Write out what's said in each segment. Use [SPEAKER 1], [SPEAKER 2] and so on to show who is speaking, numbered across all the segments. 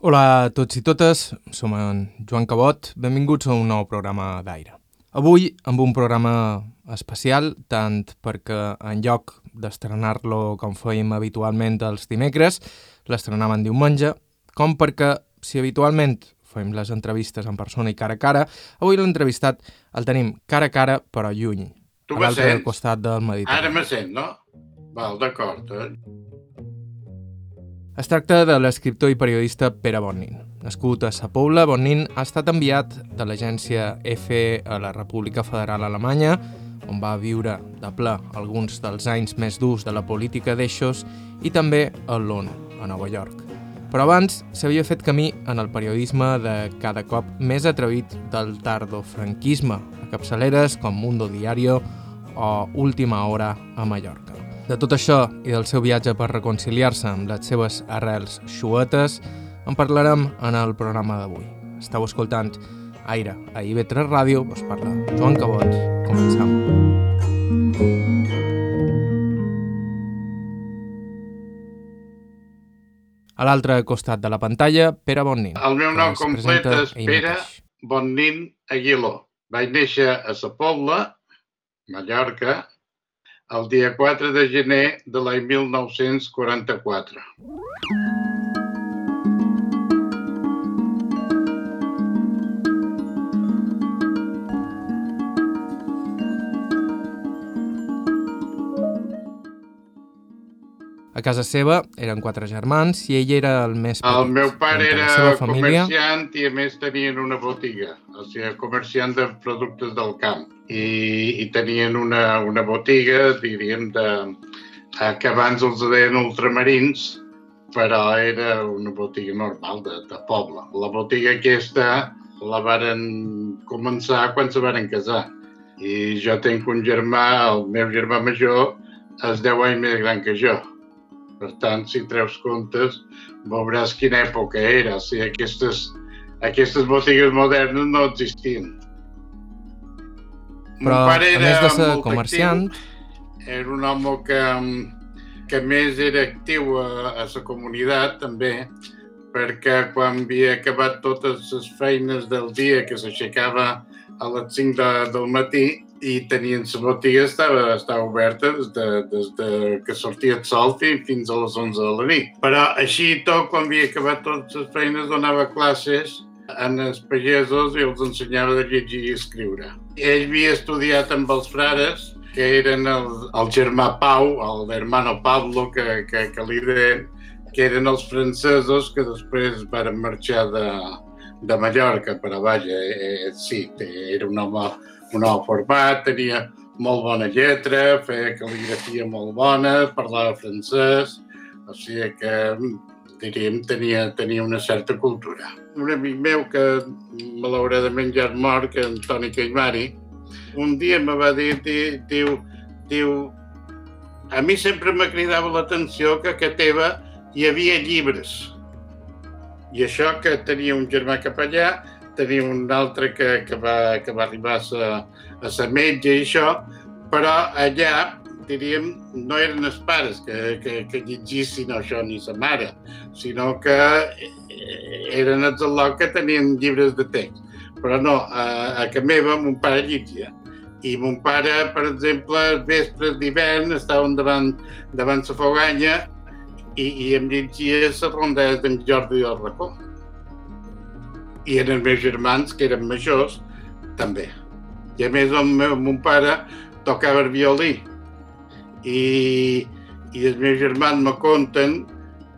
[SPEAKER 1] Hola a tots i totes, som en Joan Cabot, benvinguts a un nou programa d'Aire. Avui amb un programa especial, tant perquè en lloc d'estrenar-lo com fèiem habitualment els dimecres, l'estrenàvem en diumenge, com perquè, si habitualment fem les entrevistes en persona i cara a cara, avui l'entrevistat el tenim cara a cara però lluny,
[SPEAKER 2] Tu
[SPEAKER 1] a l'altre costat del Mediterrani.
[SPEAKER 2] Ara me sent, no? Val, d'acord. Eh?
[SPEAKER 1] Es tracta de l'escriptor i periodista Pere Bonin. Nascut a Sa Pobla, Bonin ha estat enviat de l'agència EFE a la República Federal Alemanya, on va viure de ple alguns dels anys més durs de la política d'eixos, i també a l'ONU, a Nova York. Però abans s'havia fet camí en el periodisme de cada cop més atrevit del tardofranquisme, a capçaleres com Mundo Diario o Última Hora a Mallorca. De tot això i del seu viatge per reconciliar-se amb les seves arrels xuetes en parlarem en el programa d'avui. Estau escoltant Aire a IB3 Ràdio, us parla Joan Cabot. Comencem. A l'altre costat de la pantalla, Pere Bonnin.
[SPEAKER 2] El meu nom complet és Pere. Bonnin Aguiló. Vaig néixer a Sa Pobla, Mallorca, el dia 4 de gener de l'any 1944.
[SPEAKER 1] A casa seva eren quatre germans i ell era el més petit.
[SPEAKER 2] El meu pare era
[SPEAKER 1] família
[SPEAKER 2] comerciant i a més tenien una botiga, o sigui, comerciant de productes del camp. I, i tenien una, una botiga, diríem, de, eh, que abans els deien ultramarins, però era una botiga normal de, de poble. La botiga aquesta la varen començar quan se varen casar. I jo tenc un germà, el meu germà major, és 10 anys més gran que jo. Per tant, si treus comptes, veuràs quina època era. O sigui, aquestes, aquestes botigues modernes no existien.
[SPEAKER 1] Però, a més de ser comerciant,
[SPEAKER 2] actiu, era un home que, que més era actiu a, a la comunitat, també, perquè quan havia acabat totes les feines del dia, que s'aixecava a les 5 de, del matí, i tenien la botiga estava, estava oberta des de, des de que sortia el sol fins, a les 11 de la nit. Però així i tot, quan havia acabat totes les feines, donava classes en els pagesos i els ensenyava de llegir i escriure. Ell havia estudiat amb els frares, que eren el, el germà Pau, el hermano Pablo, que, que, que li deien, que eren els francesos que després van marxar de, de Mallorca, però vaja, eh, eh, sí, era un home, un home format, tenia molt bona lletra, feia cal·ligrafia molt bona, parlava francès, o sigui que diríem tenia, tenia una certa cultura. Un amic meu que malauradament ja és mort, que Antoni Caimari, un dia me va dir, di- diu, diu, a mi sempre me cridava l'atenció que a teva hi havia llibres. I això que tenia un germà capellà, tenia un altre que, que, va, que va arribar a ser, a ser metge i això, però allà, diríem, no eren els pares que, que, que llegissin això ni sa mare, sinó que eh, eren els al·loc que tenien llibres de text. Però no, a, a casa meva mon pare llegia. I mon pare, per exemple, vespres d'hivern estaven davant, davant la foganya i, i em llegia les rondades d'en Jordi del Racó. I els meus germans, que eren majors, també. I a més, el meu, mon pare tocava el violí. I, i els meus germans me conten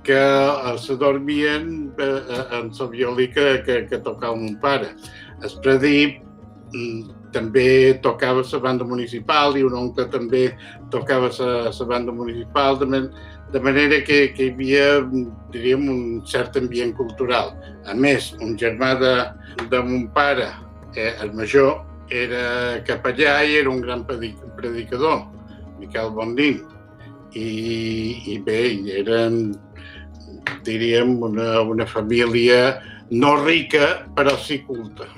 [SPEAKER 2] que eh, se dormien eh, eh, en el violí que, que, que tocava mon pare. El predí mm, també tocava la banda municipal i un oncle també tocava la, banda municipal, man, de manera que, que hi havia, diríem, un cert ambient cultural. A més, un germà de, de mon pare, eh, el major, era capellà i era un gran predic- predicador, Miquel Bondín. I, i bé, eren, diríem, una, una família no rica, però sí culta.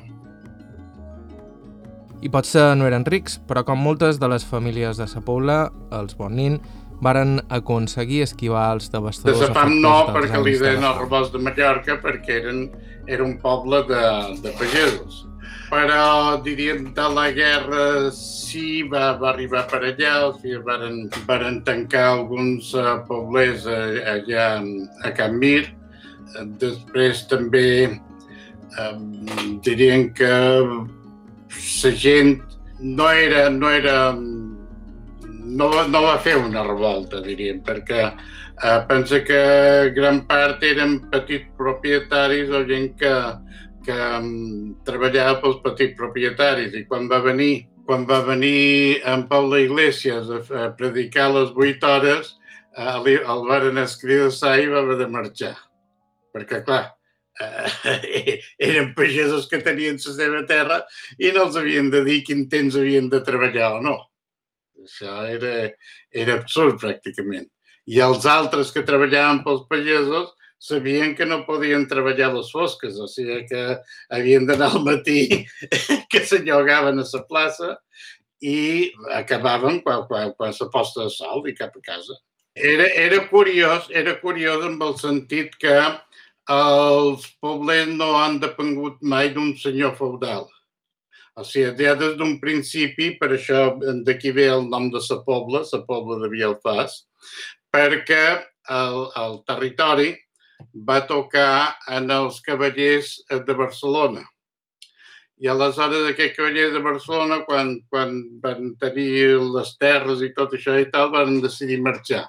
[SPEAKER 1] I potser no eren rics, però com moltes de les famílies de Sa Pobla, els Bonin varen aconseguir esquivar els devastadors
[SPEAKER 2] de efectes no, perquè li deien els rebots de Mallorca perquè eren, era un poble de, de pagesos. Però, diríem, de la guerra sí va, va arribar per allà, o sigui, varen, varen tancar alguns uh, poblers allà a Can Mir. Després també um, dirien que la gent no era, no era no, no va fer una revolta, diríem, perquè eh, pensa que gran part eren petits propietaris o gent que, que um, treballava pels petits propietaris i quan va venir quan va venir en Pau Iglesias a, a predicar les 8 hores, eh, el van escriure i va haver de marxar. Perquè, clar, eh, eren pagesos que tenien la seva terra i no els havien de dir quin temps havien de treballar o no. Això era, era absurd, pràcticament. I els altres que treballaven pels pagesos sabien que no podien treballar les fosques, o sigui que havien d'anar al matí, que s'allogaven a la plaça i acabaven quan, quan, quan se posta de sol i cap a casa. Era, era curiós, era curiós amb el sentit que els poblets no han depengut mai d'un senyor feudal. O sigui, ja des d'un principi, per això d'aquí ve el nom de la pobla, la pobla de Vialfàs, perquè el, el territori va tocar en els cavallers de Barcelona. I aleshores aquests cavallers de Barcelona, quan, quan van tenir les terres i tot això i tal, van decidir marxar.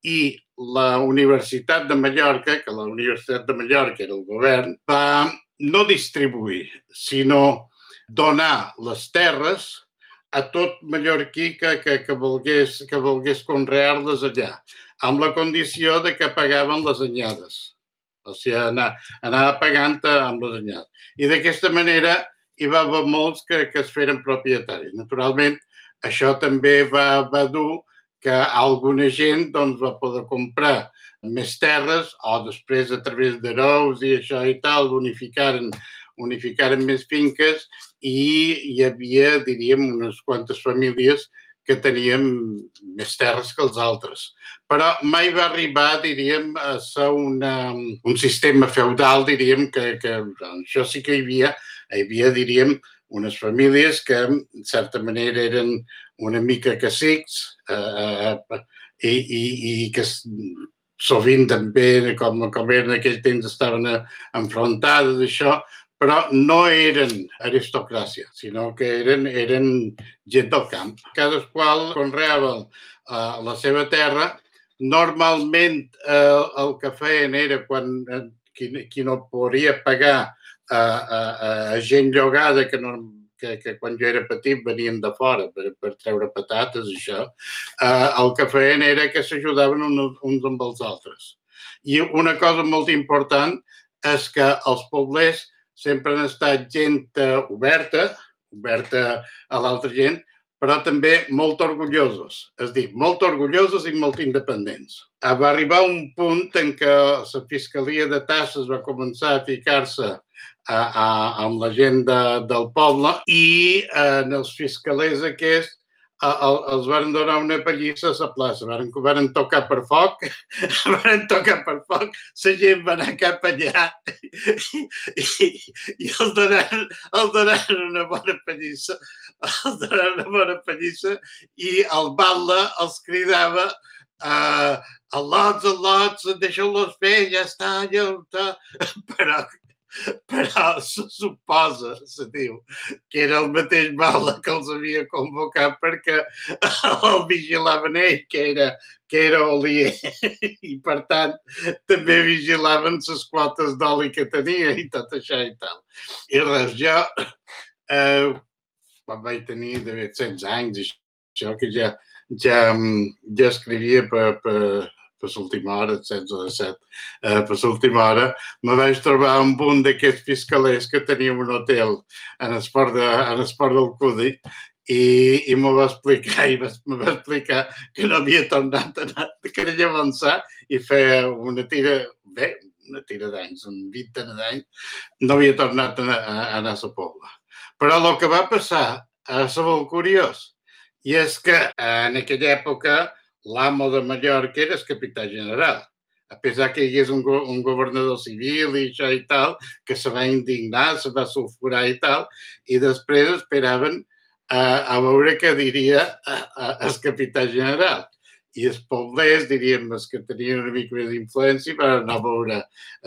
[SPEAKER 2] I la Universitat de Mallorca, que la Universitat de Mallorca era el govern, va no distribuir, sinó donar les terres a tot mallorquí que, que, que volgués, que volgués conrear-les allà, amb la condició de que pagaven les anyades. O sigui, anar, anava pagant amb les anyades. I d'aquesta manera hi va haver molts que, que es feren propietaris. Naturalment, això també va, va dur que alguna gent doncs, va poder comprar més terres o després a través d'herois i això i tal unificaren unificaren més finques i hi havia, diríem, unes quantes famílies que tenien més terres que els altres. Però mai va arribar, diríem, a ser una, un sistema feudal, diríem, que, que això sí que hi havia, hi havia, diríem, unes famílies que, en certa manera, eren una mica cacics eh, eh, i, i, i que sovint també, com, com eren en aquell temps, estaven enfrontades, això, però no eren aristocràcia, sinó que eren, eren gent del camp. Cadasqual conreava uh, la seva terra. Normalment uh, el que feien era quan uh, qui, qui no podia pagar a, a, a gent llogada que, no, que, que quan jo era petit venien de fora per, per treure patates i això, uh, el que feien era que s'ajudaven uns, uns amb els altres. I una cosa molt important és que els poblers sempre han estat gent eh, oberta, oberta a l'altra gent, però també molt orgullosos, és dir, molt orgullosos i molt independents. Ah, va arribar un punt en què la Fiscalia de Tasses va començar a ficar-se a, a, amb la gent de, del poble i eh, els fiscalers aquests el, els van donar una pallissa a la plaça, van, van tocar per foc, van tocar per foc, la gent va anar cap allà i, i, els donaran, els donaran una bona pallissa, els donaran una bona pallissa i el batlle els cridava uh, al·lots, al·lots, deixeu-los fer, ja està, ja està. Però però se suposa, se diu, que era el mateix Bala que els havia convocat perquè el vigilaven ell, que era, que era olier, i per tant també vigilaven les quotes d'oli que tenia i tot això i tal. I res, jo, eh, quan vaig tenir de 100 anys, això que ja, ja, ja escrivia per, per, per l'última hora, 16 o 17, eh, per l'última hora, me vaig trobar amb un d'aquests fiscalers que tenia un hotel en esport, de, en esport del Cudi i, i m'ho va explicar i me va explicar que no havia tornat a anar, que queria avançar i fer una tira, bé, una tira d'anys, un 20 d'anys, no havia tornat a a, a, anar a la pobla. Però el que va passar ser molt curiós i és que en aquella època l'amo de Mallorca era el capità general. A pesar que hi hagués un, go un governador civil i això i tal, que se va indignar, se va sulfurar i tal, i després esperaven a, a veure què diria el capità general i els poblers, diríem, els que tenien una mica més d'influència, van anar a veure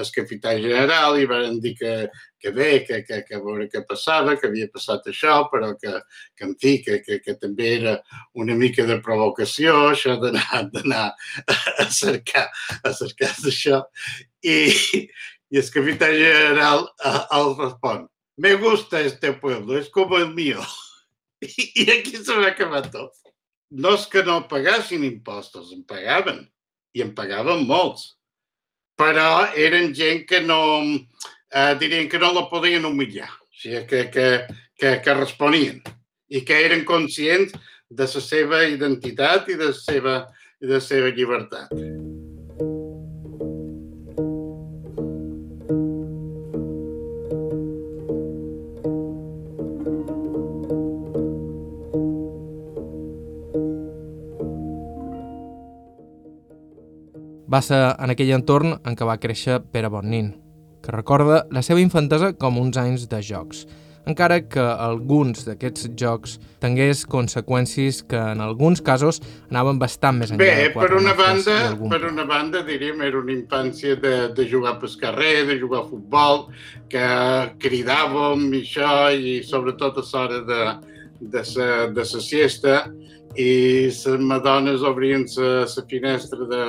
[SPEAKER 2] el capità general i van dir que, que bé, que, que, que a veure què passava, que havia passat això, però que, que en fi, que, que, que també era una mica de provocació, això d'anar a cercar, a cercar això. I, i el capità general el respon, me gusta este pueblo, es como el mío. I, i aquí se va acabar tot no és que no pagassin impostos, en pagaven, i en pagaven molts. Però eren gent que no, eh, dirien que no la podien humillar, o sigui, que, que, que, que responien i que eren conscients de la seva identitat i de la seva, de la seva llibertat.
[SPEAKER 1] Va ser en aquell entorn en què va créixer Pere Bonnin, que recorda la seva infantesa com uns anys de jocs, encara que alguns d'aquests jocs tingués conseqüències que en alguns casos anaven bastant més enllà
[SPEAKER 2] Bé, per una banda, per una banda, diríem, era una infància de, de jugar pel carrer, de jugar a futbol, que cridàvem i això, i sobretot a l'hora de, de, sa, de sa siesta, i les madones obrien la finestra de,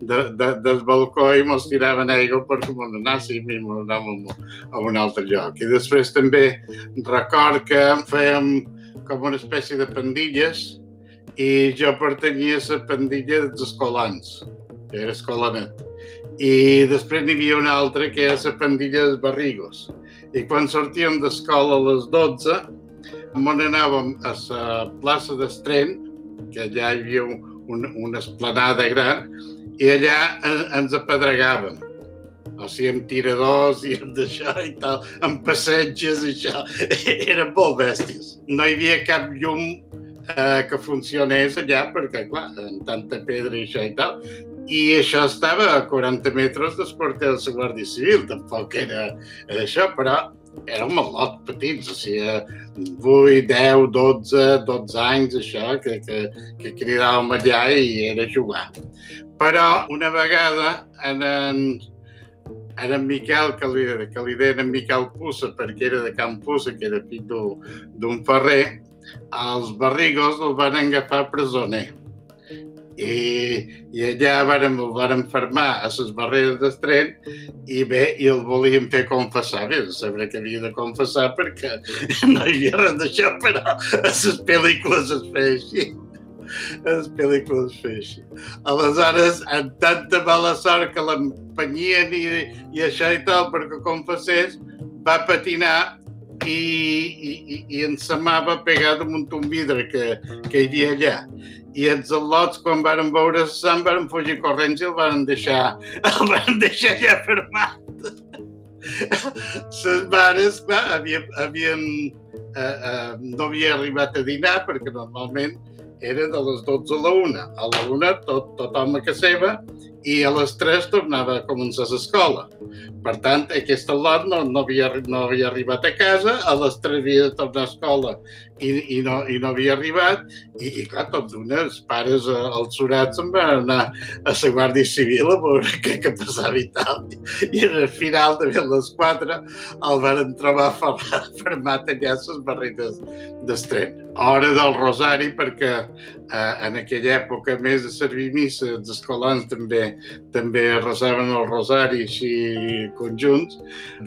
[SPEAKER 2] de, de, del balcó i mos tiraven aigua perquè mos anàssim i mos anàvem a un altre lloc. I després també record que fèiem com una espècie de pandilles i jo pertanyia a la pandilla dels escolans, que era escolanet. I després n'hi havia una altra que era la pandilla dels barrigos. I quan sortíem d'escola a les 12, on anàvem a la plaça d'Estren que allà hi havia un, un, una esplanada gran, i allà en, ens apedregàvem. O sigui, amb tiradors i amb d'això i tal, amb passetges i això. Eren molt bèsties. No hi havia cap llum eh, que funcionés allà, perquè, clar, amb tanta pedra i això i tal, i això estava a 40 metres del quartel de Guàrdia Civil, tampoc era això, però érem molt petits, o sigui, 8, 10, 12, 12 anys, això, que, que, que cridàvem allà i era jugar. Però una vegada en, en, en en Miquel, que li, que li deien en Miquel Pussa, perquè era de Camp Pussa, que era fill d'un ferrer, els barrigos el van agafar presoner i, i allà vàrem, el vàrem fermar a les barreres d'estren i bé, i el volíem fer confessar. Bé, sabré que havia de confessar perquè no hi havia res d'això, però a les pel·lícules es feia així. A les pel·lícules es feia així. Aleshores, amb tanta mala sort que l'empenyien i, i això i tal perquè confessés, va patinar i, i, i, i en sa mà va pegar damunt un vidre que, que hi havia allà i els al·lots, quan varen veure el sang, varen fugir corrents i el varen deixar, el varen deixar ja fermat. Les mares, clar, havien, havien, eh, eh, no havia arribat a dinar perquè normalment era de les 12 a la 1. A la 1 tot, tothom a casa seva i a les 3 tornava a començar l'escola. Per tant, aquest lot no, no, havia, no havia arribat a casa, a les 3 havia de tornar a escola i, i, no, i no havia arribat, i, i clar, tots d'una, els pares, eh, els surats, se'n van anar a la Guàrdia Civil a veure què, què passava i tal. I al final, de les 4, el van trobar fermat allà a les barretes d'estren. Hora del rosari, perquè eh, en aquella època, més de servir missa, els escolans també també resaven el rosari així conjunts.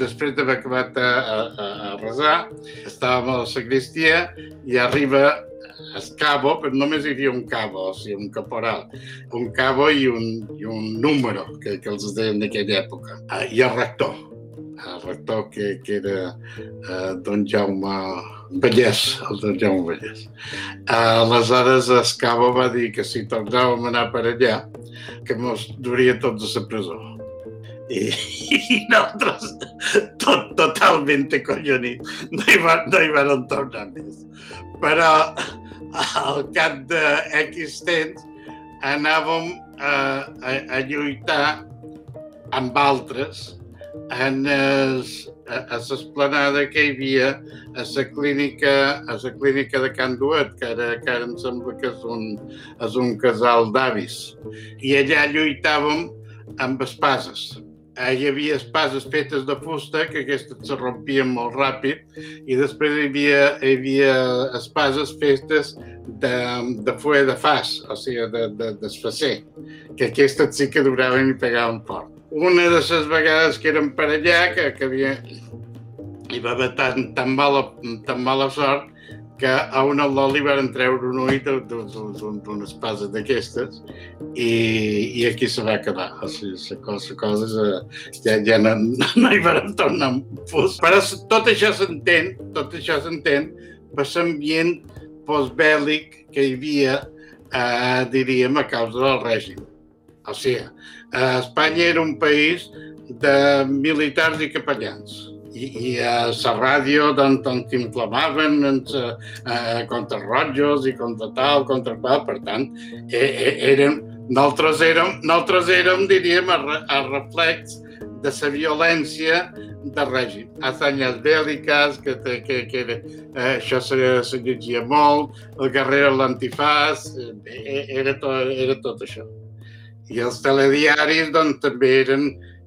[SPEAKER 2] Després d'haver acabat a, a, a resar, estàvem a la sagristia i arriba el cabo, però només hi havia un cabo, o sigui, un caporal, un cabo i un, i un número, que, que els deien d'aquella època, ah, i el rector, el rector que, que era eh, don Jaume Vallès, el don Jaume Vallès. Aleshores, Escavo va dir que si tornàvem a anar per allà, que mos duria tots a la presó. I, i nosaltres, tot, totalment acollonits, no hi, va, no hi van tornar més. Però al cap de X temps anàvem a, a, a lluitar amb altres en l'esplanada que hi havia a la clínica, a la clínica de Can Duet, que ara, que ara em sembla que és un, és un casal d'avis. I allà lluitàvem amb espases. Hi havia espases fetes de fusta, que aquestes se rompien molt ràpid, i després hi havia, hi havia espases fetes de, de fulla de fas, o sigui, de, de, desfacer, que aquestes sí que duraven i pegaven fort una de les vegades que érem per allà, que, que havia, hi va haver tan, tan, mala, tan mala sort que a un al·loli van treure un ull d'una espasa d'aquestes i, i aquí se va quedar. O sigui, la cosa, cosa ja, ja no, no hi van tornar fos. Però tot això s'entén, tot això s'entén per l'ambient postbèl·lic que hi havia, eh, diríem, a causa del règim. O sigui, Espanya era un país de militars i capellans. I, i a la ràdio doncs, doncs inflamaven eh, contra rojos i contra tal, contra qual, per tant, eh, eh, érem, nosaltres érem, nosaltres érem, diríem, a reflex de la violència del règim. Hazañas bèl·liques, que, que, que era, eh, això se, se llegia molt, el guerrer l'antifàs, eh, era, tot, era tot això. I els telediaris doncs, també eren,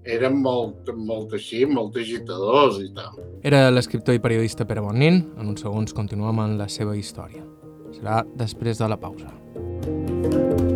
[SPEAKER 2] eren molt, molt així, molt agitadors i tal.
[SPEAKER 1] Era l'escriptor i periodista Pere Bonin. En uns segons continuem amb la seva història. Serà després de la pausa.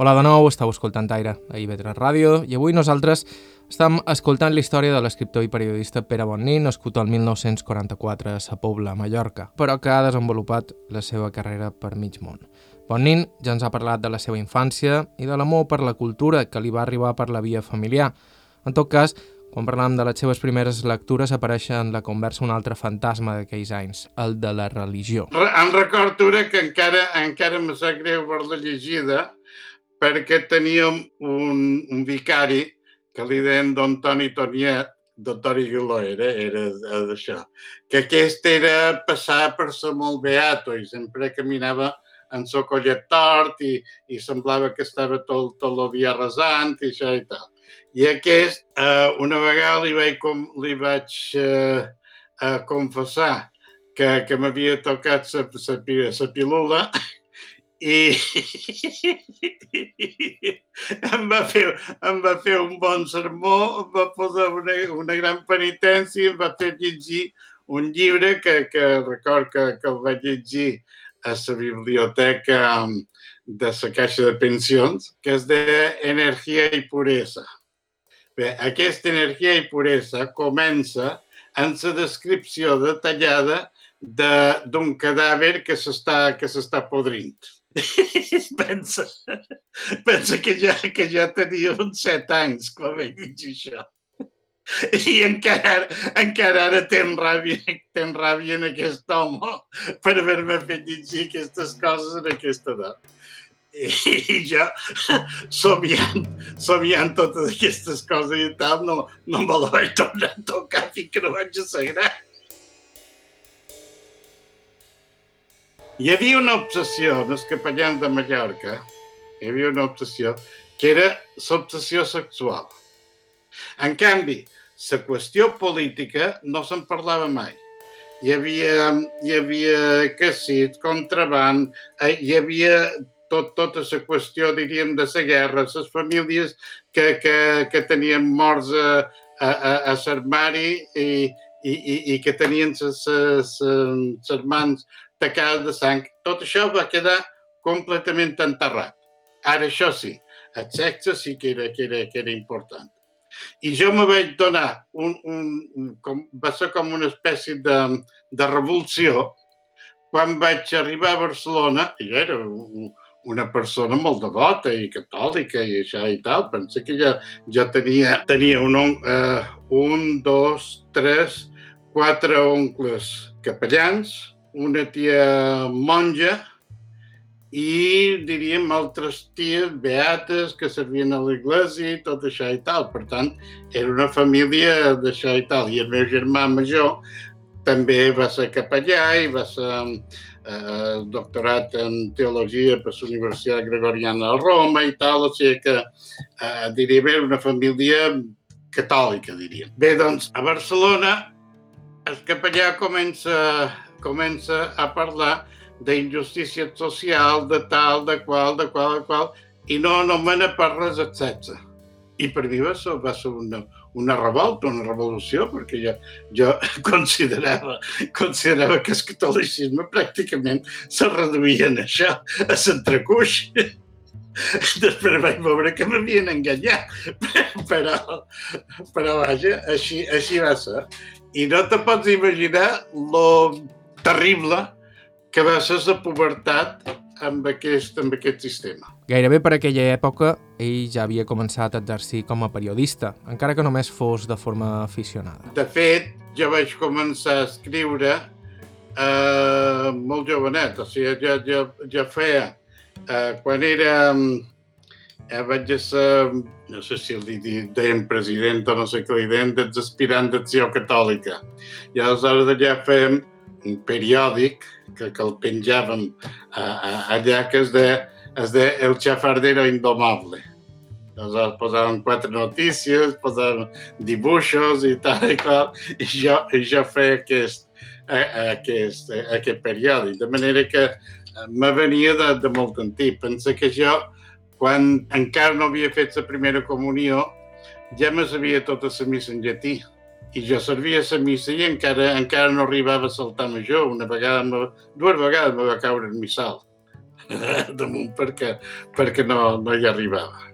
[SPEAKER 1] Hola de nou, estàu escoltant Aire a IB3 Ràdio i avui nosaltres estem escoltant la història de l'escriptor i periodista Pere Bonní, nascut el 1944 a Sa Pobla, Mallorca, però que ha desenvolupat la seva carrera per mig món. Bonnin ja ens ha parlat de la seva infància i de l'amor per la cultura que li va arribar per la via familiar. En tot cas, quan parlàvem de les seves primeres lectures apareix en la conversa un altre fantasma d'aquells anys, el de la religió.
[SPEAKER 2] Em recordo que encara, encara me sap greu per la llegida, perquè teníem un, un vicari que li deien Don Toni Toniet, Don Toni Guiló era, era d'això, que aquest era passar per ser molt beato i sempre caminava en el collet tort i, i semblava que estava tot, tot dia resant i això i tal. I aquest, eh, una vegada li vaig, com, li vaig eh, eh, confessar que, que m'havia tocat la pilula i em va, fer, em va fer un bon sermó, em va posar una, una gran penitència, em va fer llegir un llibre que, que record que, que el vaig llegir a la biblioteca um, de la Caixa de Pensions, que és de Energia i Puresa. Bé, aquesta energia i puresa comença en la descripció detallada d'un de, cadàver que s'està podrint pensa, pensa que ja, que ja tenia uns set anys quan vaig llegir això. I encara, encara ara ten ràbia, ten ràbia en aquest home per haver-me fet llegir aquestes coses en aquesta edat. I jo, somiant, somiant totes aquestes coses i tal, no, no me la vaig tornar a tocar fins que no vaig assagrar. Hi havia una obsessió en els capellans de Mallorca, hi havia una obsessió, que era l'obsessió sexual. En canvi, la qüestió política no se'n parlava mai. Hi havia, hi havia cassit, contraband, eh, hi havia tot, tota la qüestió, diríem, de la guerra, les famílies que, que, que tenien morts a, a, a, a l'armari i, i, i, i que tenien les mans tacades de sang. Tot això va quedar completament enterrat. Ara, això sí, el sexe sí que era, que era, que era important. I jo me vaig donar, un, un, com, va ser com una espècie de, de revolució quan vaig arribar a Barcelona, i era un, una persona molt devota i catòlica i això i tal. Pensa que ja, ja tenia, tenia un, uh, un, dos, tres, quatre oncles capellans, una tia monja i, diríem, altres ties beates que servien a l'església i tot això i tal. Per tant, era una família d'això i tal. I el meu germà major també va ser capellà i va ser eh, doctorat en teologia per la Universitat Gregoriana de Roma i tal, o sigui que, eh, diríem, era una família catòlica, diríem. Bé, doncs, a Barcelona el capellà comença, comença a parlar d'injustícia social, de tal, de qual, de qual, de qual, i no anomena per res sexe. I per mi va ser, va ser una, una revolta, una revolució, perquè jo, jo considerava, considerava que el catolicisme pràcticament se reduïa en això, a l'entrecuix. Després vaig veure que m'havien enganyat, però, però vaja, així, així va ser. I no te pots imaginar lo terrible que va ser la pubertat amb aquest, amb aquest sistema.
[SPEAKER 1] Gairebé per aquella època, ell ja havia començat a exercir com a periodista, encara que només fos de forma aficionada.
[SPEAKER 2] De fet, jo vaig començar a escriure eh, molt jovenet, o sigui, jo, jo, jo feia, eh, quan era, eh, vaig ser, no sé si li deien president o no sé què li deien, dels aspirants d'acció catòlica. I aleshores allà fèiem un periòdic que, que el penjàvem a, a, allà que es de, es de El Chafardero Indomable. Aleshores posàvem quatre notícies, posàvem dibuixos i tal i qual, i jo, i jo feia aquest, aquest, aquest periòdic. De manera que me venia de, de molt antic. Pensa que jo, quan encara no havia fet la primera comunió, ja me sabia tota la missa en llatí i jo servia la missa i encara, encara no arribava a saltar major. Una vegada, dues vegades me va caure el missal damunt perquè, perquè no, no hi arribava.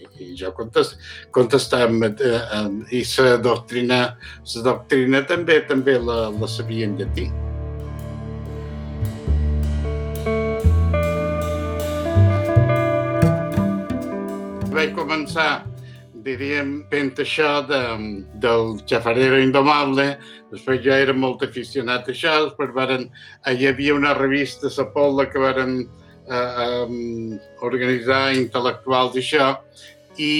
[SPEAKER 2] I, i jo contest, contestava eh, eh, i la doctrina, la doctrina també també la, la sabia en llatí. Vaig començar diríem, això de, del xafarero indomable, després ja era molt aficionat a això, després varen, hi havia una revista, la Pola, que varen eh, eh, organitzar intel·lectuals i això, i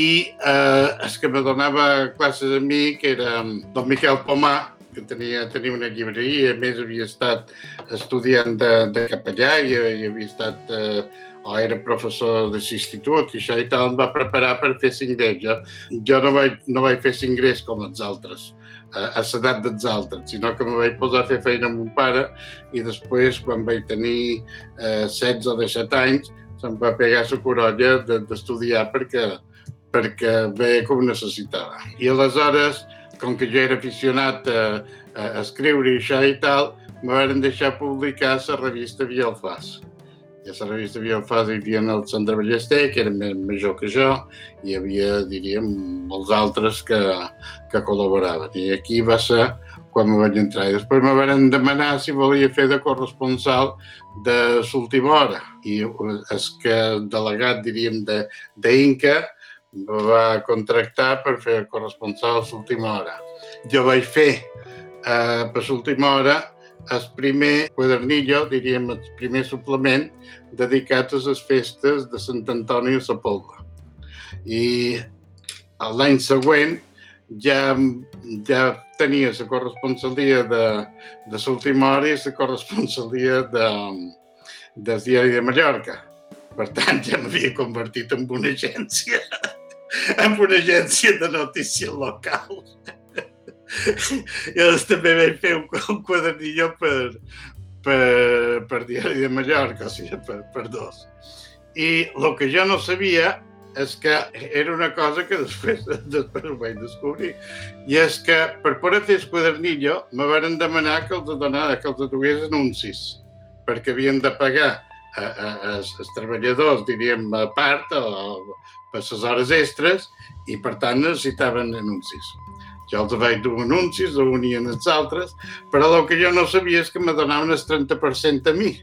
[SPEAKER 2] eh, el que me donava classes a mi, que era don Miquel Pomà, que tenia, tenia una llibreria, a més havia estat estudiant de, de capellà i, i havia estat eh, o era professor de l'institut i això i tal, em va preparar per fer cinc Jo, jo no, vaig, no vaig fer cinc com els altres, a, l'edat dels altres, sinó que me vaig posar a fer feina amb un pare i després, quan vaig tenir eh, 16 o 17 anys, se'm va pegar la corolla d'estudiar perquè, perquè veia com necessitava. I aleshores, com que jo era aficionat a, a escriure i això i tal, me van deixar publicar la revista Via Alfàs i a la revista havia el Fas, hi havia el Sandra Ballester, que era més major que jo, i hi havia, diríem, molts altres que, que col·laboraven. I aquí va ser quan me vaig entrar. I després me van demanar si volia fer de corresponsal de l'última hora. I és que el delegat, diríem, d'Inca va contractar per fer corresponsal a l'última hora. Jo vaig fer eh, per l'última hora el primer quadernillo, diríem, el primer suplement dedicat a les festes de Sant Antoni a la Polva. I l'any següent ja, ja tenia la corresponsalia de, de l'última hora i la corresponsalia de, del diari de Mallorca. Per tant, ja m'havia convertit en una agència, en una agència de notícies locals. Llavors també vaig fer un, un quadernillo per, per, per Diari de Mallorca, o sigui, per, per dos. I el que jo no sabia és que era una cosa que després, després ho vaig descobrir. I és que per poder fer el quadernillo me van demanar que els, donava, que els dugués anuncis, perquè havien de pagar a, treballadors, diríem, a part, o, per les hores extres, i per tant necessitaven anuncis. Jo els vaig dur anuncis, ho unien els altres, però el que jo no sabia és que me donaven el 30% a mi.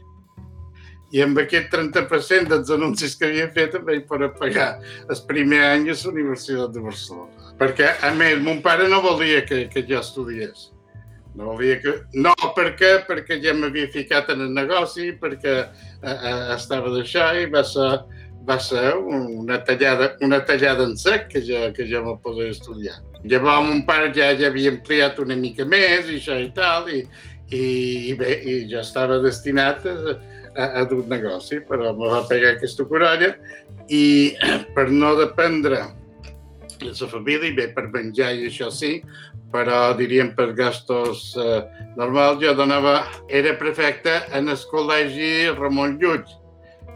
[SPEAKER 2] i amb aquest 30% dels anuncis que havia fet em vaig poder pagar el primer any a la Universitat de Barcelona. Perquè, a més, mon pare no volia que, que jo estudiés. No volia que... No, per què? Perquè ja m'havia ficat en el negoci, perquè eh, eh, estava d'això i va ser, va ser una tallada, una tallada en sec que ja, que ja me podia estudiar. Llavors mon pare ja, ja havia ampliat una mica més i això i tal, i, i, i bé, i jo estava destinat a, a, a dur negoci, però me va pegar aquesta corolla i per no dependre de la família, bé, per menjar i això sí, però diríem per gastos eh, normals, jo donava, era prefecte en el col·legi Ramon Llull.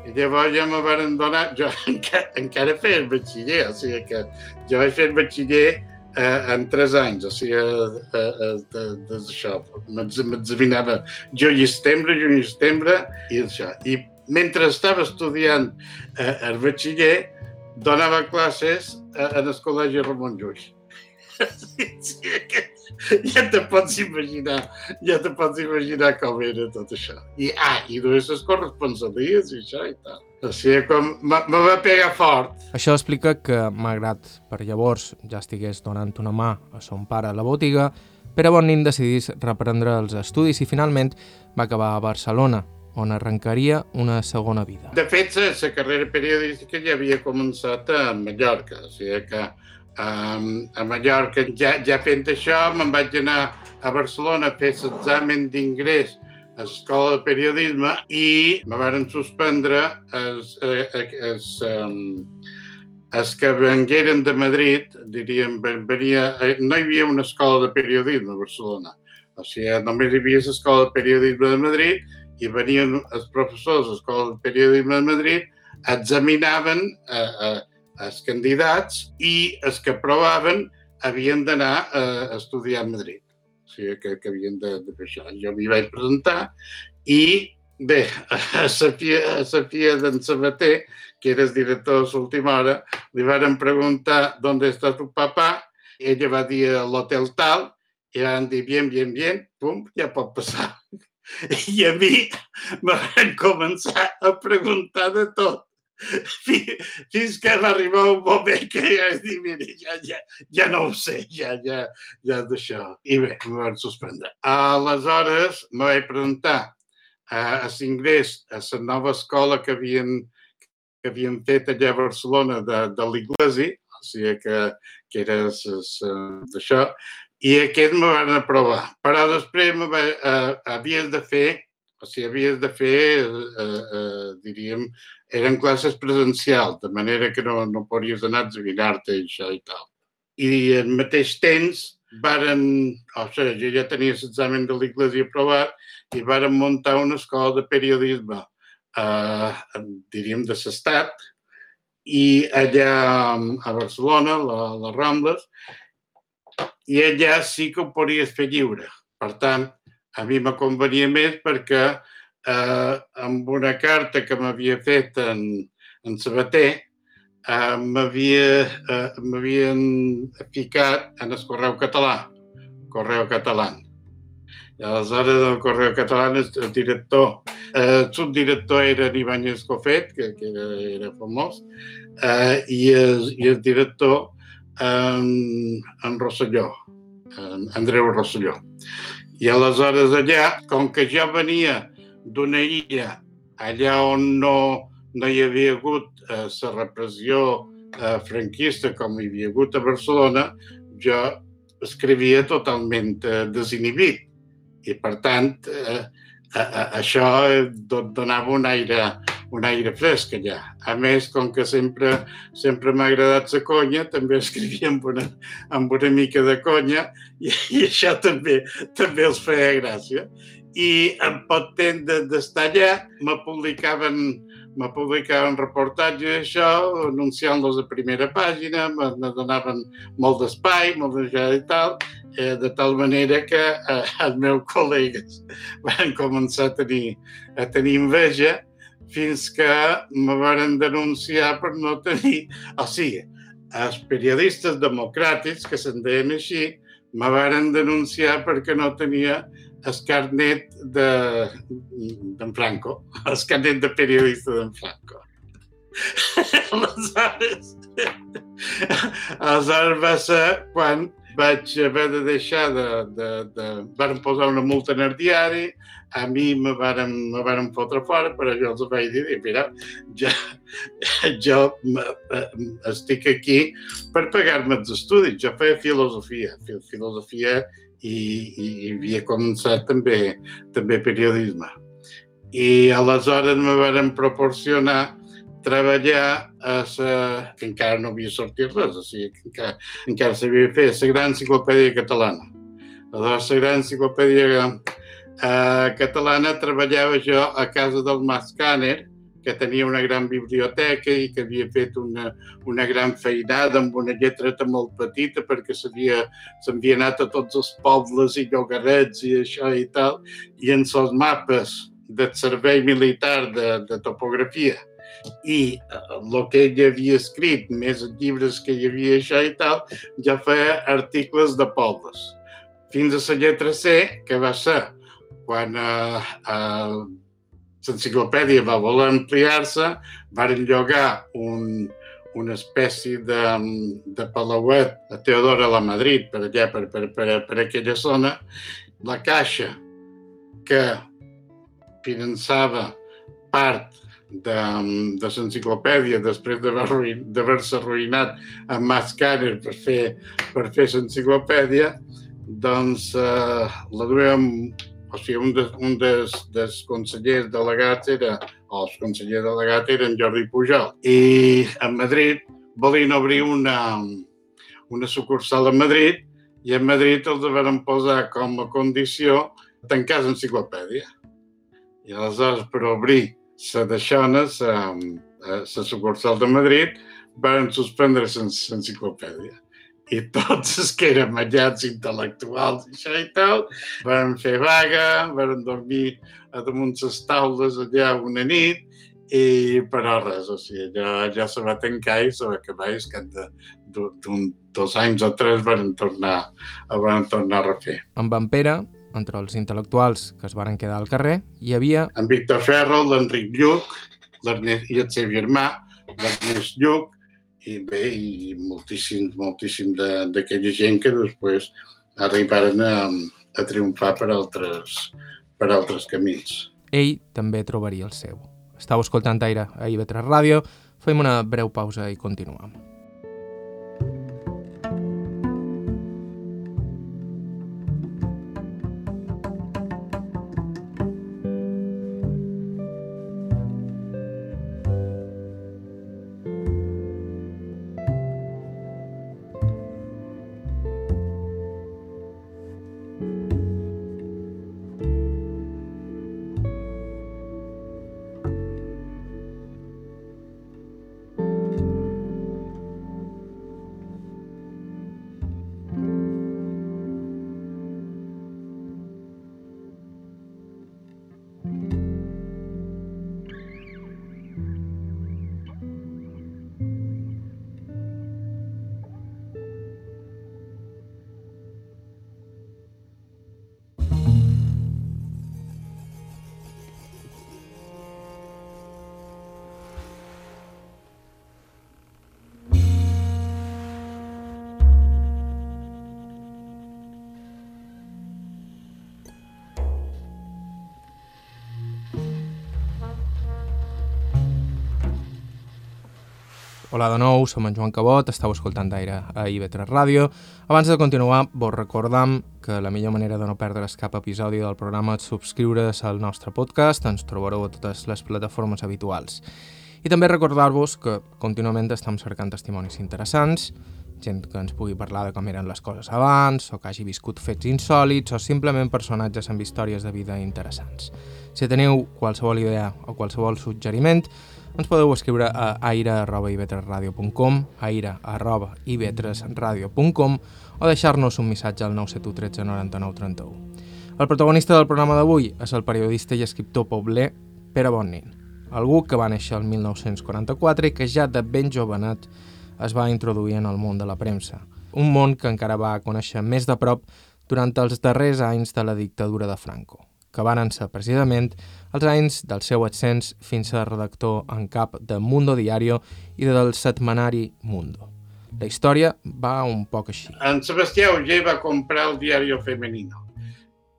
[SPEAKER 2] I llavors ja me van donar, jo encara, encara feia el batxiller, o sigui que jo vaig fer el batxiller eh, en tres anys, o sigui, eh, eh, de, de, d'això. M'examinava juny i setembre, juny i setembre, i això. I mentre estava estudiant eh, el batxiller, donava classes eh, en el col·legi Ramon Llull. Ja te pots imaginar, ja te pots imaginar com era tot això. I, ah, i dues les corresponsalies i això i tal. O sigui, com me va pegar fort.
[SPEAKER 1] Això explica que, malgrat per llavors ja estigués donant una mà a son pare a la botiga, Pere Bonin decidís reprendre els estudis i finalment va acabar a Barcelona, on arrencaria una segona vida.
[SPEAKER 2] De fet, la carrera periodística ja havia començat a Mallorca, o sigui que um, a Mallorca ja, ja fent això me'n vaig anar a Barcelona a fer l'examen d'ingrés a l'escola de periodisme i me varen suspendre els, els, els, um, els que vengueren de Madrid, diríem, venia, no hi havia una escola de periodisme a Barcelona, o sigui, només hi havia l'escola de periodisme de Madrid i venien els professors de l'Escola de Periodisme de Madrid, examinaven eh, eh, els candidats i els que aprovaven havien d'anar eh, a estudiar a Madrid. Sigui, que, que havien de, de això. Jo m'hi vaig presentar i, bé, a Sofia, a Sofia d'en Sabater, que era el director de l'última hora, li van preguntar d'on està tu papà, ella va dir a l'hotel tal, i van dir, bien, bien, bien, pum, ja pot passar. I a mi me van començar a preguntar de tot. Fins que va arribar un moment que ja vaig dir, mira, ja, ja, ja no ho sé, ja, ja, ja d'això. I bé, em van suspendre. Aleshores, me vaig preguntar a, a l'ingrés a la nova escola que havien, que havien fet allà a Barcelona de, de l'Iglesi, o sigui que, que era d'això, i aquest me van aprovar. Però després me va, eh, havies de fer, sigui, havies de fer, eh, eh, diríem, eren classes presencials, de manera que no, no podries anar a examinar-te això i tal. I al mateix temps varen, o sigui, jo ja tenia l'examen de l'Iglésia aprovat i varen muntar una escola de periodisme, eh, diríem, de l'estat, i allà a Barcelona, a les Rambles, i allà sí que ho podries fer lliure. Per tant, a mi me convenia més perquè eh, amb una carta que m'havia fet en, en Sabater eh, m'havien eh, ficat en el Correu Català, Correu Català. I aleshores el Correu Català, el director, eh, el subdirector era Ibáñez Cofet, que, que era, era famós, eh, i, el, i el director en, en Rosselló, en Andreu Rosselló. I aleshores allà, com que jo venia d'una illa allà on no, no hi havia hagut eh, la repressió eh, franquista com hi havia hagut a Barcelona, jo escrivia totalment eh, desinhibit. I, per tant, eh, a, a, això donava un aire, un aire fresc allà. A més, com que sempre sempre m'ha agradat la conya, també escrivia amb una, amb una mica de conya i, i això també també els feia gràcia. I en pot temps d'estar allà me publicaven me publicaven reportatges d'això, anunciant-los a primera pàgina, me donaven molt d'espai, molt de i tal, eh, de tal manera que eh, els meus col·legues van començar a tenir, a tenir enveja fins que me van denunciar per no tenir... O sigui, els periodistes democràtics, que se'n deien així, me van denunciar perquè no tenia el carnet d'en Franco, el carnet de periodista d'en Franco. aleshores, aleshores va ser quan vaig haver de deixar de... de, de... Varen posar una multa en el diari, a mi me varen, me varen fotre fora, però jo els vaig dir, mira, ja, jo estic aquí per pagar-me els estudis. Jo feia filosofia, filosofia i, i, i havia començat també, també periodisme. I aleshores me varen proporcionar treballar a la, que encara no havia sortit res, o sigui, que encara, encara s'havia fet la gran enciclopèdia catalana. Aleshores, la gran enciclopèdia eh, catalana treballava jo a casa del Mas Caner, que tenia una gran biblioteca i que havia fet una, una gran feinada amb una lletreta molt petita perquè s'havia anat a tots els pobles i llogarets i això i tal, i en els mapes del servei militar de, de topografia i el eh, que ell havia escrit, més llibres que hi havia això i tal, ja feia articles de pobles. Fins a la lletra C, que va ser quan eh, eh, l'enciclopèdia va voler ampliar-se, van llogar un, una espècie de, de palauet a Teodora la Madrid, per allà, per, per, per, per aquella zona. La caixa que finançava part de, de l'enciclopèdia després d'haver-se arruïnat amb Mascaner per fer, per fer l'enciclopèdia, doncs eh, la duem, o sigui, un, de, un des, dels consellers delegats era, o els consellers delegats eren Jordi Pujol. I a Madrid volien obrir una, una sucursal a Madrid i a Madrid els van posar com a condició tancar l'enciclopèdia. I aleshores, per obrir la d'aixones, a la sucursal de Madrid, van suspendre l'enciclopèdia. I tots els que eren mallats intel·lectuals i això i tal, van fer vaga, van dormir a damunt les taules allà una nit, i però res, o sigui, ja, ja se va tancar i se va acabar i que d'un dos anys o tres van tornar, van tornar a refer.
[SPEAKER 1] Amb en Pere, entre els intel·lectuals que es varen quedar al carrer, hi havia...
[SPEAKER 2] En Víctor Ferro, l'Enric Lluc, i el seu germà, l'Ernest Lluc, i bé, i moltíssim, moltíssim d'aquella gent que després arribaren a, a triomfar per altres, per altres camins.
[SPEAKER 1] Ell també trobaria el seu. Estau escoltant Aire a IB3 Ràdio, fem una breu pausa i continuem. Hola de nou, som en Joan Cabot, estàu escoltant d'aire a IB3 Ràdio. Abans de continuar, vos recordam que la millor manera de no perdre's cap episodi del programa és subscriure's al nostre podcast, ens trobareu a totes les plataformes habituals. I també recordar-vos que contínuament estem cercant testimonis interessants, gent que ens pugui parlar de com eren les coses abans, o que hagi viscut fets insòlids, o simplement personatges amb històries de vida interessants. Si teniu qualsevol idea o qualsevol suggeriment, ens podeu escriure a aire.ib3radio.com, aire.ib3radio.com o deixar-nos un missatge al 971 13 99 31. El protagonista del programa d'avui és el periodista i escriptor pobler Pere Bonnin, algú que va néixer el 1944 i que ja de ben jovenet es va introduir en el món de la premsa, un món que encara va conèixer més de prop durant els darrers anys de la dictadura de Franco, que van ser precisament els anys del seu ascens fins a redactor en cap de Mundo Diario i del setmanari Mundo. La història va un poc així.
[SPEAKER 2] En Sebastià Auger va comprar el Diario Femenino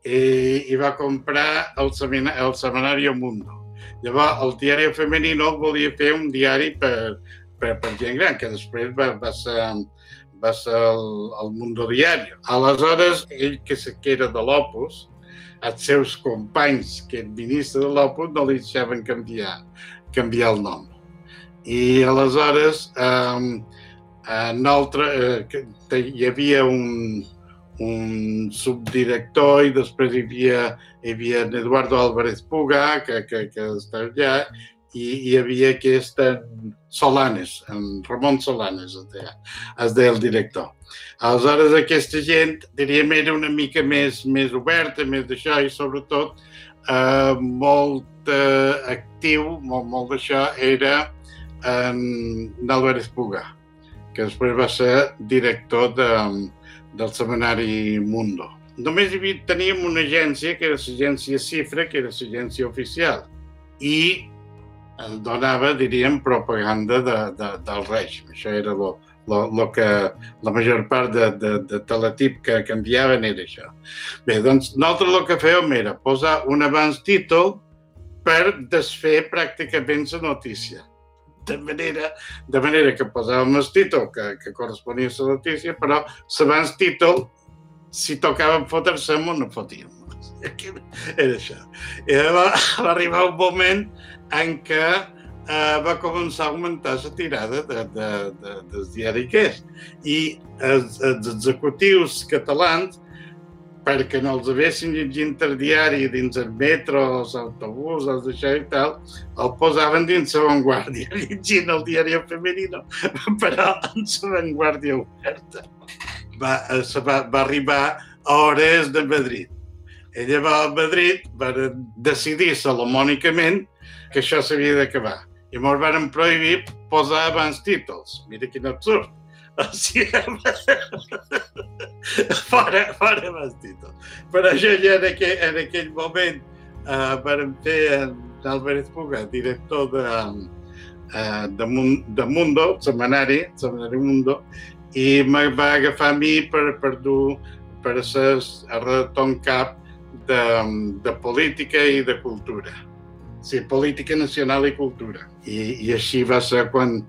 [SPEAKER 2] i, i va comprar el, semina, el setmanari Mundo. Llavors, el Diario Femenino volia fer un diari per, per, per gent gran, que després va, va ser va ser el, el Mundo Diario. Aleshores, ell que, que era de l'Opus, els seus companys que eren ministres de l'Opus no li deixaven canviar, canviar el nom. I aleshores, eh, en altre, eh, hi havia un, un subdirector i després hi havia, hi havia en Eduardo Álvarez Puga, que, que, que està allà, i hi havia aquest Solanes, en Ramon Solanes, es deia, es deia el director. Aleshores, aquesta gent, diríem, era una mica més, més oberta, més d'això, i sobretot eh, molt eh, actiu, molt, molt d'això, era en Álvarez Puga, que després va ser director de, del seminari Mundo. Només hi teníem una agència, que era l'agència Cifra, que era l'agència oficial, i donava, diríem, propaganda de, de, del règim. Això era lo, lo, lo que la major part de, de, de teletip que canviaven era això. Bé, doncs nosaltres el que fèiem era posar un abans títol per desfer pràcticament la notícia. De manera, de manera que posàvem el títol que, que corresponia a la notícia, però l'abans títol, si tocàvem fotre-se, no fotíem. Era això. I va, va arribar un moment en què eh, va començar a augmentar la tirada de, de, de, del diari. I els, els executius catalans, perquè no els haguessin llegit el diari dins el metro, els autobús, els d'això i tal, el posaven dins la vanguardia, llegint el diari femenino, però en la vanguardia oberta. Va, eh, va, va arribar a hores de Madrid. Ella va a Madrid, va decidir salomònicament que això s'havia d'acabar. I ens van prohibir posar abans títols. Mira quin absurd. O sigui, fora, fora abans títols. Però això ja en aquell, en aquell moment eh, vam fer en Álvarez Puga, director de, eh, de, de Mundo, setmanari, setmanari Mundo, i me va agafar a mi per, per dur per ser el redactor en cap de, de política i de cultura sí, política nacional i cultura. I, i així va ser quan,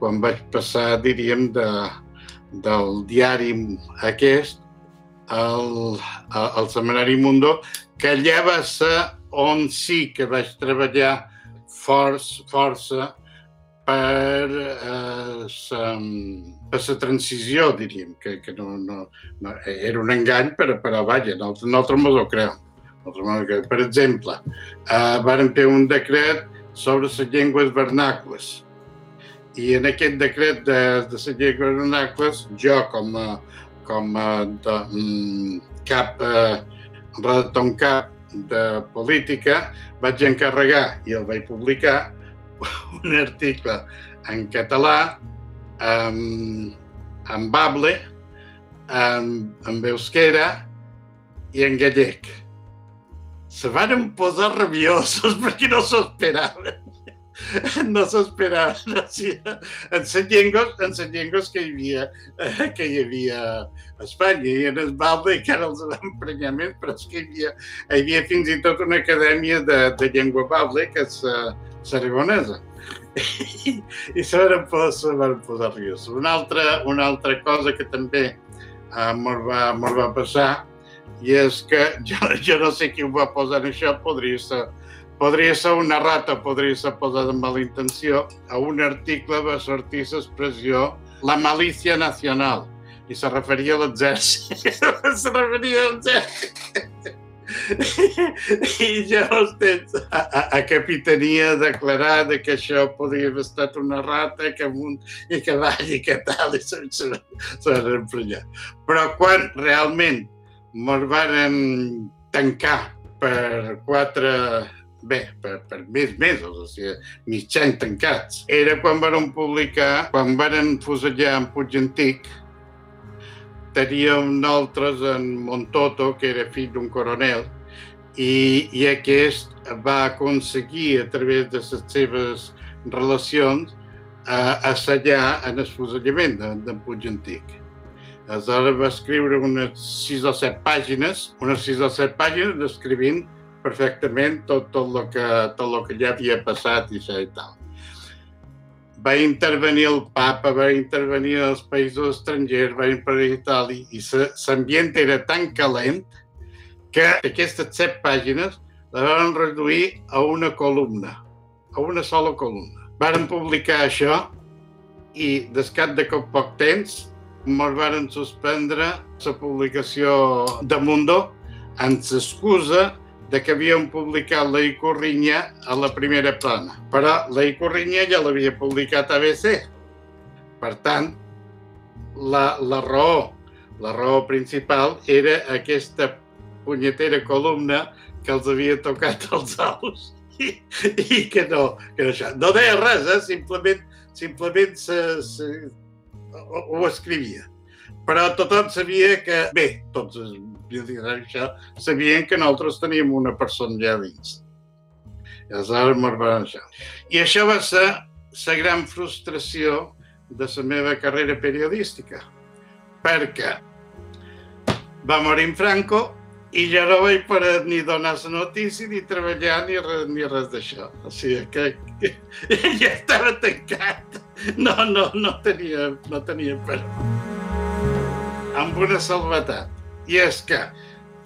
[SPEAKER 2] quan vaig passar, diríem, de, del diari aquest al, al Seminari Mundo, que allà va ser on sí que vaig treballar força, força per eh, per la transició, diríem, que, que no, no, no, era un engany, però, però vaja, nosaltres, nosaltres ens ho creiem. Per exemple, eh, varen fer un decret sobre les llengües vernacles. I en aquest decret de, de les llengües vernacles, jo com a, com a de, mm, cap, eh, redactor cap de política, vaig encarregar i el vaig publicar un article en català, en, en bable, en, en euskera i en gallec se van posar rabiosos perquè no s'ho esperaven. No s'esperaven. O en les llengües, en les llengües que hi havia, que hi havia a Espanya i en el Balde encara els van emprenyar més, però és que hi havia, hi havia fins i tot una acadèmia de, de llengua Balde, que és l'aragonesa. I, i se posar, van posar rabiosos. Una altra, una altra cosa que també uh, mos va, va passar i és que jo, jo no sé qui ho va posar en això, podria ser, podria ser una rata, podria ser posada amb mala intenció. A un article va sortir l'expressió la malícia nacional i se referia a l'exèrcit. se referia a l'exèrcit. I llavors tens a, a, a capitania declarar de que això podria haver estat una rata que amunt i que avall i que tal, i van emprenyar. Però quan realment ens van tancar per quatre, bé, per, per més mesos, o sigui, mig any tancats. Era quan van publicar, quan van fusellar en Puig Antic, teníem nosaltres en Montoto, que era fill d'un coronel, i, i aquest va aconseguir, a través de les seves relacions, a assallar en el fusellament d'en de, Puig Antic. Aleshores va escriure unes sis o set pàgines, unes sis o set pàgines descrivint perfectament tot, tot, el que, tot el que ja havia passat i i tal va intervenir el papa, va intervenir els països estrangers, va intervenir tal, i, l'ambient era tan calent que aquestes set pàgines la van reduir a una columna, a una sola columna. Varen publicar això i descat de poc temps ens varen suspendre la publicació de Mundo amb l'excusa de que havien publicat la Icorrinya a la primera plana. Però la Icorrinya ja l'havia publicat a ABC. Per tant, la, la raó, la raó principal era aquesta punyetera columna que els havia tocat els aus i, i que no, que no, no deia res, eh? simplement, simplement se, se, ho, ho escrivia. Però tothom sabia que, bé, tots això, sabien que nosaltres teníem una persona allà dins. I aleshores me'n van això. I això va ser la gran frustració de la meva carrera periodística, perquè va morir en Franco i ja no vaig parar ni donar la notícia, ni treballar, ni res, ni res d'això. O sigui que, que, ja estava tancat. No, no, no tenia, no tenia per. Amb una salvetat i és que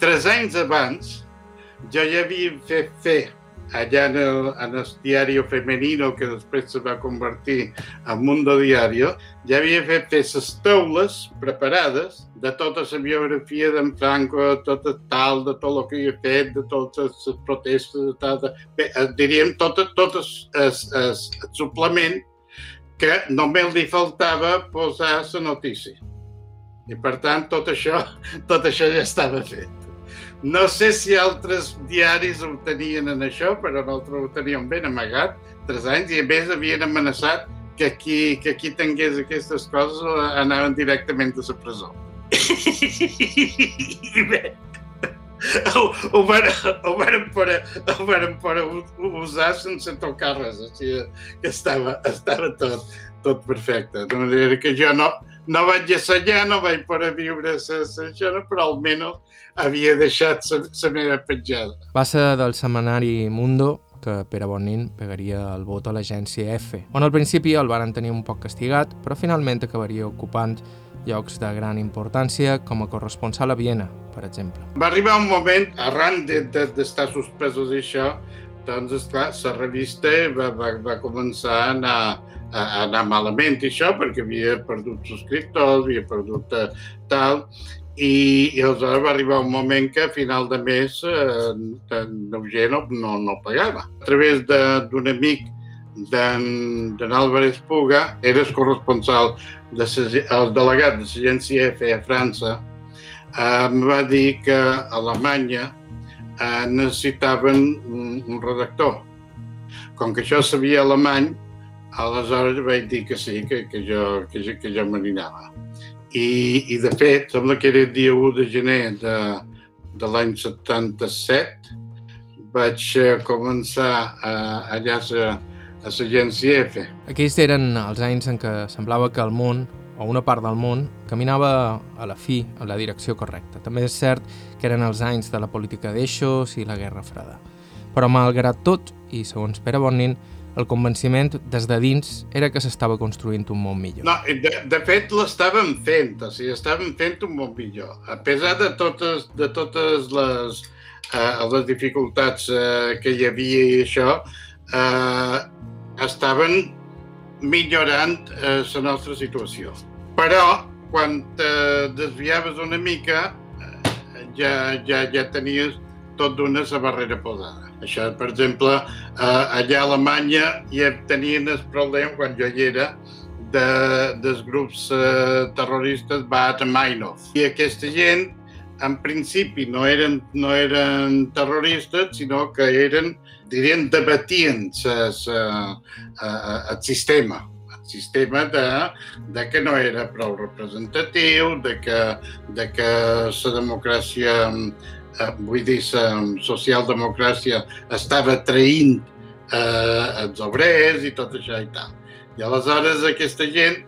[SPEAKER 2] tres anys abans jo ja havia fet fer allà en el, en el diari Femenino, que després se va convertir en Mundo Diario, ja havia fet fer les taules preparades de tota la biografia d'en Franco, tot el tal, de tot el que havia fet, de totes les protestes, de tal, de... Bé, eh, diríem tot, tot el, el, el, el suplement que només li faltava posar la notícia. I per tant, tot això, tot això ja estava fet. No sé si altres diaris ho tenien en això, però nosaltres ho teníem ben amagat, tres anys, i a més havien amenaçat que qui, que qui tingués aquestes coses anaven directament a la presó. I bé, ho, ho, van, ho, van per, ho van per usar sense tocar res, o sigui que estava, estava tot, tot perfecte. De manera que jo no, no vaig assajar, no vaig poder viure això, però almenys havia deixat la meva petjada.
[SPEAKER 1] Ser del setmanari Mundo que Pere Bonin pegaria el vot a l'agència F, on al principi el van tenir un poc castigat, però finalment acabaria ocupant llocs de gran importància com a corresponsal a Viena, per exemple.
[SPEAKER 2] Va arribar un moment, arran d'estar de, de, suspesos d'això, doncs, esclar, la revista va, va, va començar a anar a anar malament això, perquè havia perdut subscriptors, havia perdut uh, tal, i, i aleshores va arribar un moment que a final de mes eh, Neuger no, no, no pagava. A través d'un amic d'en Álvarez Puga, era el corresponsal, de el delegat de l'agència EFE a França, eh, va dir que a Alemanya eh, necessitaven un, un redactor. Com que això sabia alemany, Aleshores vaig dir que sí, que, que jo, que, jo, que jo m'anava. I, I, de fet, sembla que era el dia 1 de gener de, de l'any 77, vaig eh, començar a, allà a, l'agència F.
[SPEAKER 1] Aquells eren els anys en què semblava que el món, o una part del món, caminava a la fi, a la direcció correcta. També és cert que eren els anys de la política d'eixos i la Guerra Freda. Però malgrat tot, i segons Pere Bonin, el convenciment des de dins era que s'estava construint un món millor.
[SPEAKER 2] No, de, de fet l'estàvem fent, o sigui, estàvem fent un món millor. A pesar de totes, de totes les, eh, les dificultats eh, que hi havia i això, eh, estaven millorant eh, la nostra situació. Però, quan te desviaves una mica, eh, ja, ja, ja tenies tot d'una la barrera posada. Això, per exemple, eh, allà a Alemanya ja tenien el problema, quan jo hi era, de, dels grups eh, terroristes Baat Mainov. I aquesta gent, en principi, no eren, no eren terroristes, sinó que eren, dirien, debatien ses, eh, eh, el sistema, el sistema de, de que no era prou representatiu, de que, de que la democràcia, eh, vull dir, la socialdemocràcia estava traint eh, els obrers i tot això i tal. I aleshores aquesta gent,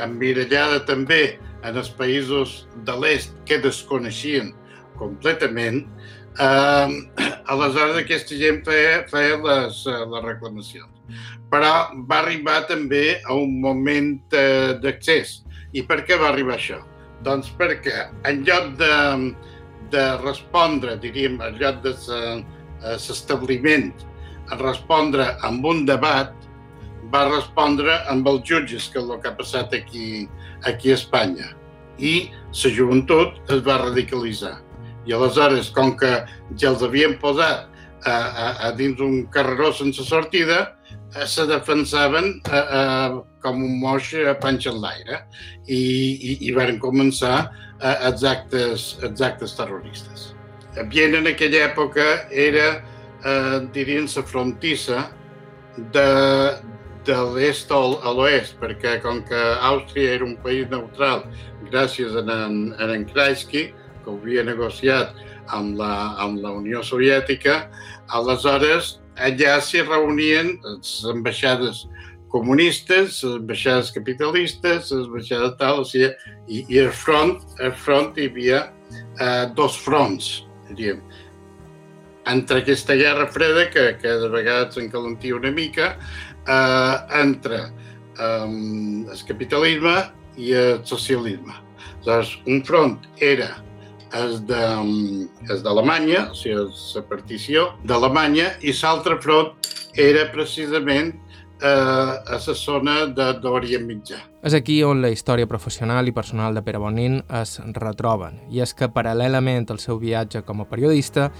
[SPEAKER 2] emmirallada també en els països de l'est que desconeixien completament, eh, aleshores aquesta gent feia, feia les, les reclamacions. Però va arribar també a un moment eh, d'accés. I per què va arribar això? Doncs perquè en lloc de, de respondre, diríem, en lloc de l'establiment, respondre amb un debat, va respondre amb els jutges, que és el que ha passat aquí, aquí a Espanya. I la joventut es va radicalitzar. I aleshores, com que ja els havien posat a, a, a dins un carreró sense sortida, eh, se defensaven a, a, com un moix a panxa en l'aire i, i, i van començar a, els, actes, els actes terroristes. Viena en aquella època era, eh, dirien, la frontissa de, de l'est a l'oest, perquè com que Àustria era un país neutral gràcies a en, a en Kreisky, que havia negociat amb la, amb la Unió Soviètica, aleshores allà s'hi reunien les ambaixades comunistes, les ambaixades capitalistes, les ambaixades tal, o sigui, i, i al front, al front hi havia eh, dos fronts, diríem. Entre aquesta guerra freda, que, que de vegades s'encalentia una mica, eh, entre eh, el capitalisme i el socialisme. Aleshores, un front era és d'Alemanya, o sigui, la partició d'Alemanya, i l'altre front era precisament eh, a la zona d'Orient Mitjà.
[SPEAKER 1] És aquí on la història professional i personal de Pere Bonin es retroben, i és que paral·lelament al seu viatge com a periodista,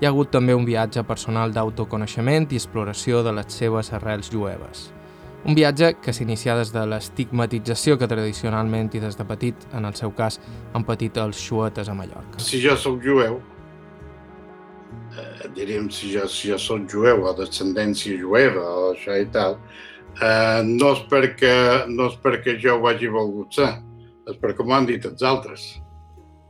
[SPEAKER 1] hi ha hagut també un viatge personal d'autoconeixement i exploració de les seves arrels jueves. Un viatge que s'inicia des de l'estigmatització que tradicionalment i des de petit, en el seu cas, han patit els xuetes a Mallorca.
[SPEAKER 2] Si jo sóc jueu, eh, diríem si jo, si jo sóc jueu o descendència jueva o això i tal, eh, no, és perquè, no és perquè jo ho hagi volgut ser, és perquè m'ho han dit els altres.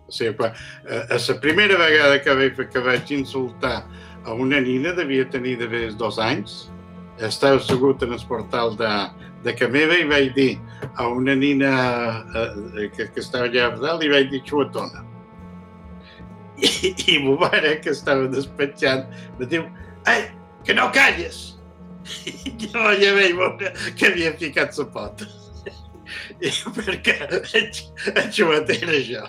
[SPEAKER 2] O sigui, quan, eh, a la primera vegada que vaig, que vaig insultar a una nina devia tenir d'haver dos anys, estava assegut en el portal de, de que meva i vaig dir a una nina eh, que, que estava allà a dalt i vaig dir xuatona. I, i mare, que estava despatxant, me diu, ai, que no calles! I jo ja vaig veure que havia ficat la pota. I perquè el xuat era jo.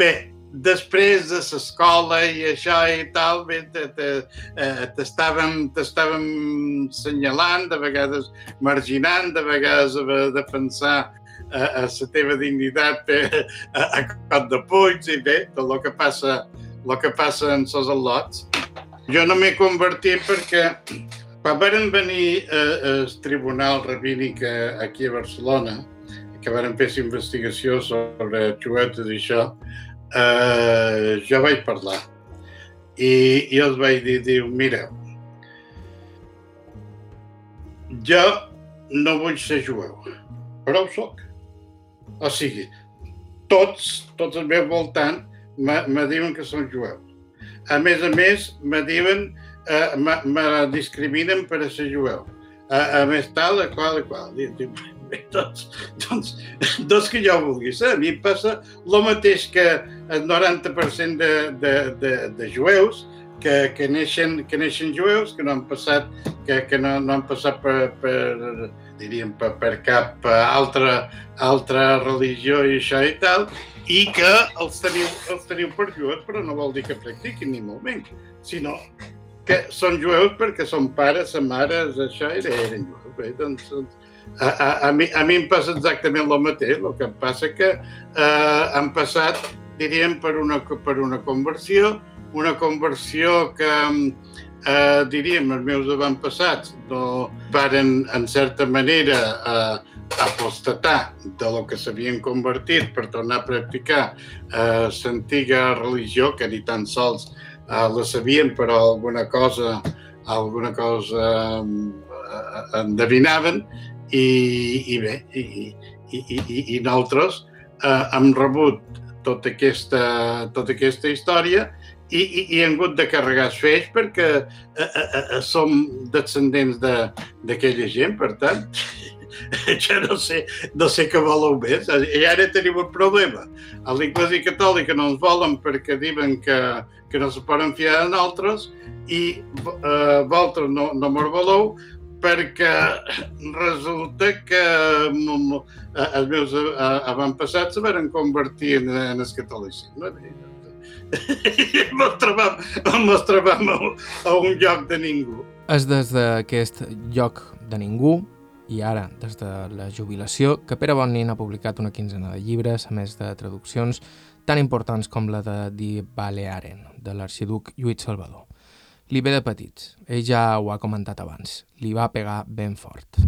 [SPEAKER 2] Bé, després de l'escola i això i tal, eh, t'estàvem senyalant, de vegades marginant, de vegades a defensar a, a la teva dignitat a, a cop de puig i bé, tot el que passa, el que passa en els al·lots. Jo no m'he convertit perquè quan van venir al Tribunal Rabínic aquí a Barcelona, que van fer investigació sobre xuetes i això, eh, jo vaig parlar i, i els vaig dir, diu, mira, jo no vull ser jueu, però ho soc. O sigui, tots, tots al meu voltant me diuen que som jueu. A més a més, me diuen, eh, me, me discriminen per a ser jueu. A, a més tal, a qual, a qual. Diu, doncs, doncs, doncs que jo vulgui ser. A mi passa el mateix que el 90% de, de, de, de jueus que, que, neixen, que neixen jueus, que no han passat, que, que no, no han passat per, per diríem, per, per cap altra, altra religió i això i tal, i que els teniu, els teniu per jueus, però no vol dir que practiquin ni molt menys, sinó que són jueus perquè són pares, sa mares, això, eren jueus. Bé, doncs, doncs a, a, a, mi, a mi em passa exactament el mateix, el que em passa que eh, han passat, diríem, per una, per una conversió, una conversió que, eh, diríem, els meus avantpassats no varen, en certa manera, eh, apostatar de lo que s'havien convertit per tornar a practicar eh, l'antiga religió, que ni tan sols eh, la sabien, però alguna cosa, alguna cosa eh, endevinaven, i, i bé, i, i, i, i nosaltres eh, hem rebut tota aquesta, tota aquesta història i, i, i hem hagut de carregar els feix perquè eh, eh, eh, som descendents d'aquella de, gent, per tant, ja no sé, no sé què voleu més. I ara tenim un problema. A l'Iglésia Catòlica no ens volen perquè diuen que, que no se poden fiar en altres i eh, vosaltres no, no me'n voleu perquè resulta que els meus avantpassats se van convertir en, en el catolicisme. Ens trobam, ens trobam a un lloc de ningú.
[SPEAKER 1] És des d'aquest lloc de ningú i ara, des de la jubilació, que Pere Bonnin ha publicat una quinzena de llibres, a més de traduccions tan importants com la de Die Balearen, de l'arxiduc Lluís Salvador. Li ve de petits, ell ja ho ha comentat abans, li va pegar ben fort.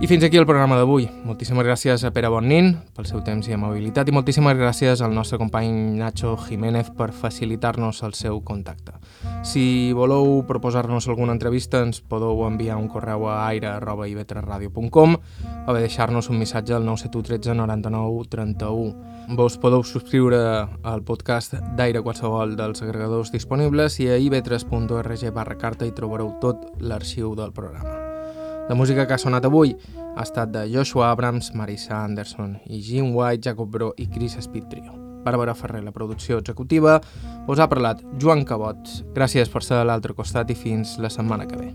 [SPEAKER 1] I fins aquí el programa d'avui. Moltíssimes gràcies a Pere Bonnin pel seu temps i amabilitat i moltíssimes gràcies al nostre company Nacho Jiménez per facilitar-nos el seu contacte. Si voleu proposar-nos alguna entrevista ens podeu enviar un correu a aire.ivetresradio.com o bé deixar-nos un missatge al 971 13 99 31. Vos podeu subscriure al podcast d'Aire qualsevol dels agregadors disponibles i a ivetres.org barra carta hi trobareu tot l'arxiu del programa. La música que ha sonat avui ha estat de Joshua Abrams, Marissa Anderson i Jim White, Jacob Bro i Chris Speed Trio. Bàrbara Ferrer, la producció executiva, us ha parlat Joan Cabot. Gràcies per ser a l'altre costat i fins la setmana que ve.